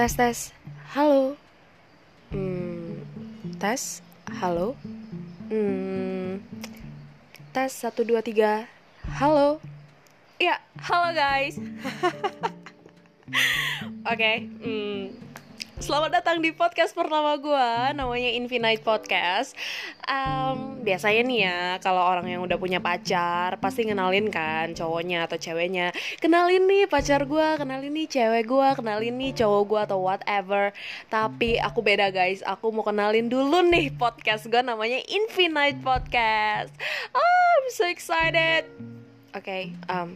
Tes tes. Halo. Hmm, tes. Halo. Hmm, tes satu dua tiga. Halo. Ya, halo guys. Oke. hmm, Selamat datang di podcast pertama gue Namanya Infinite Podcast. Um, Biasanya nih ya Kalau orang yang udah punya pacar Pasti ngenalin kan cowoknya atau ceweknya. Kenalin nih pacar gue Kenalin nih cewek gue Kenalin nih cowok gue atau whatever. Tapi aku beda guys. Aku mau kenalin dulu nih podcast gue Namanya Infinite Podcast. Oh, I'm so excited. Oke okay, um,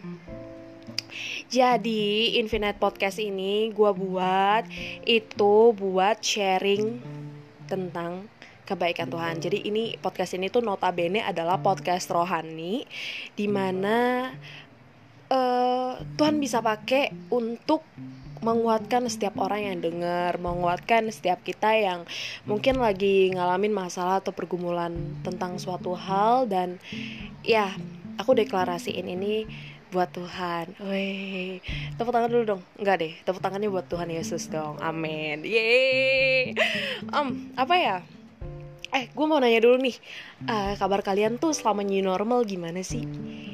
jadi Infinite Podcast ini gue buat itu buat sharing tentang kebaikan Tuhan. Jadi ini podcast ini tuh notabene adalah podcast rohani di mana uh, Tuhan bisa pakai untuk menguatkan setiap orang yang dengar, menguatkan setiap kita yang mungkin lagi ngalamin masalah atau pergumulan tentang suatu hal dan ya aku deklarasiin ini buat Tuhan. Wih, tepuk tangan dulu dong. Enggak deh, tepuk tangannya buat Tuhan Yesus dong. Amin. Yeay. Um, apa ya? Eh, gue mau nanya dulu nih, uh, kabar kalian tuh selama new normal gimana sih?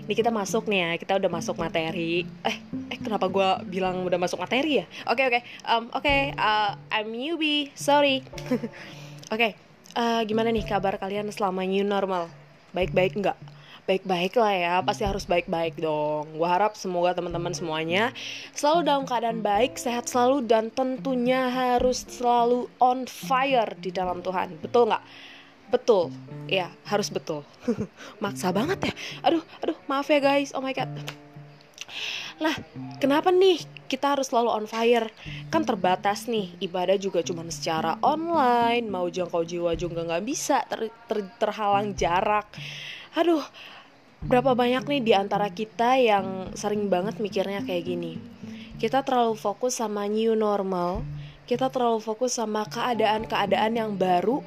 Ini kita masuk nih ya, kita udah masuk materi. Eh, eh kenapa gue bilang udah masuk materi ya? Oke okay, oke, okay. um, oke, okay, uh, I'm newbie, sorry. oke, okay, uh, gimana nih kabar kalian selama new normal? Baik-baik nggak? Baik-baik lah ya pasti harus baik-baik dong. Gue harap semoga teman-teman semuanya selalu dalam keadaan baik sehat selalu dan tentunya harus selalu on fire di dalam Tuhan. Betul nggak? Betul. Ya harus betul. Maksa banget ya. Aduh aduh maaf ya guys. Oh my god. Lah kenapa nih kita harus selalu on fire? Kan terbatas nih. Ibadah juga cuma secara online. Mau jangkau jiwa juga nggak bisa ter, ter, terhalang jarak. Aduh berapa banyak nih di antara kita yang sering banget mikirnya kayak gini. Kita terlalu fokus sama new normal, kita terlalu fokus sama keadaan-keadaan yang baru,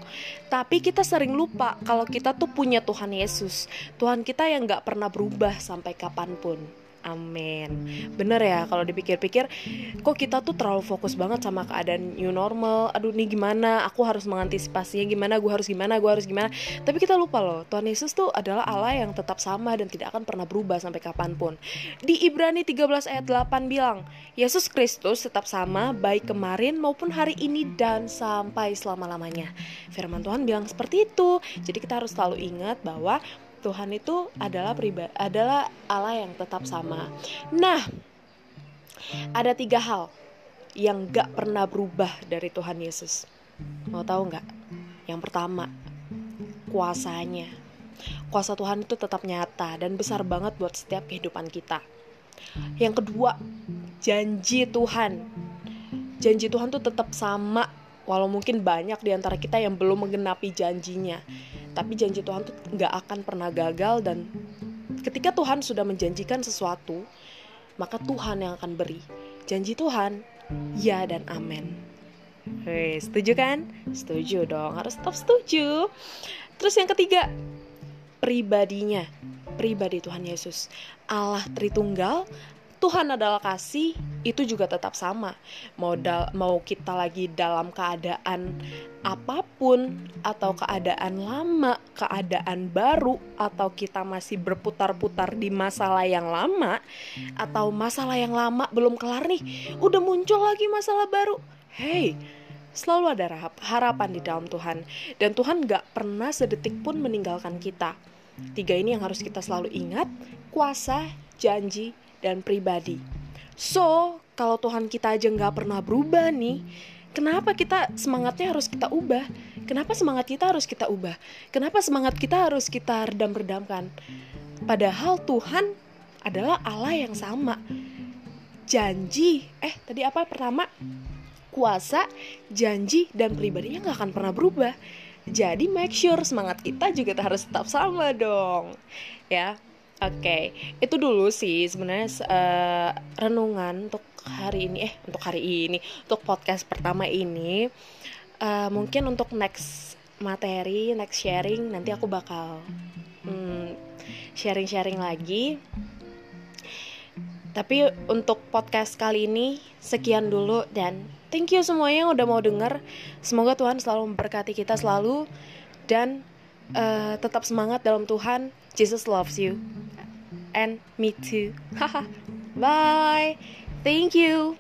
tapi kita sering lupa kalau kita tuh punya Tuhan Yesus, Tuhan kita yang gak pernah berubah sampai kapan pun. Amin. Bener ya kalau dipikir-pikir kok kita tuh terlalu fokus banget sama keadaan new normal. Aduh nih gimana? Aku harus mengantisipasinya gimana? Gue harus gimana? Gue harus gimana? Tapi kita lupa loh, Tuhan Yesus tuh adalah Allah yang tetap sama dan tidak akan pernah berubah sampai kapan pun. Di Ibrani 13 ayat 8 bilang, Yesus Kristus tetap sama baik kemarin maupun hari ini dan sampai selama-lamanya. Firman Tuhan bilang seperti itu. Jadi kita harus selalu ingat bahwa Tuhan itu adalah pribadi adalah Allah yang tetap sama. Nah, ada tiga hal yang gak pernah berubah dari Tuhan Yesus. Mau tahu nggak? Yang pertama, kuasanya. Kuasa Tuhan itu tetap nyata dan besar banget buat setiap kehidupan kita. Yang kedua, janji Tuhan. Janji Tuhan tuh tetap sama walau mungkin banyak di antara kita yang belum menggenapi janjinya tapi janji Tuhan tuh nggak akan pernah gagal dan ketika Tuhan sudah menjanjikan sesuatu maka Tuhan yang akan beri janji Tuhan ya dan amin Hei, setuju kan? Setuju dong, harus tetap setuju. Terus yang ketiga, pribadinya, pribadi Tuhan Yesus. Allah Tritunggal Tuhan adalah kasih itu juga tetap sama. Mau dal mau kita lagi dalam keadaan apa pun atau keadaan lama keadaan baru atau kita masih berputar-putar di masalah yang lama atau masalah yang lama belum kelar nih udah muncul lagi masalah baru. Hey selalu ada harapan di dalam Tuhan. Dan Tuhan gak pernah sedetik pun meninggalkan kita. Tiga ini yang harus kita selalu ingat kuasa janji dan pribadi. So, kalau Tuhan kita aja nggak pernah berubah nih, kenapa kita semangatnya harus kita ubah? Kenapa semangat kita harus kita ubah? Kenapa semangat kita harus kita redam-redamkan? Padahal Tuhan adalah Allah yang sama. Janji, eh tadi apa pertama? Kuasa, janji, dan pribadinya nggak akan pernah berubah. Jadi make sure semangat kita juga harus tetap sama dong. Ya, Oke, okay. itu dulu sih sebenarnya uh, renungan untuk hari ini. Eh, untuk hari ini, untuk podcast pertama ini, uh, mungkin untuk next materi, next sharing, nanti aku bakal sharing hmm, sharing-sharing lagi. Tapi untuk podcast kali ini sekian dulu dan thank you semuanya yang udah mau denger. Semoga Tuhan selalu memberkati kita selalu dan uh, tetap semangat dalam Tuhan. Jesus loves you and me too. Haha. Bye. Thank you.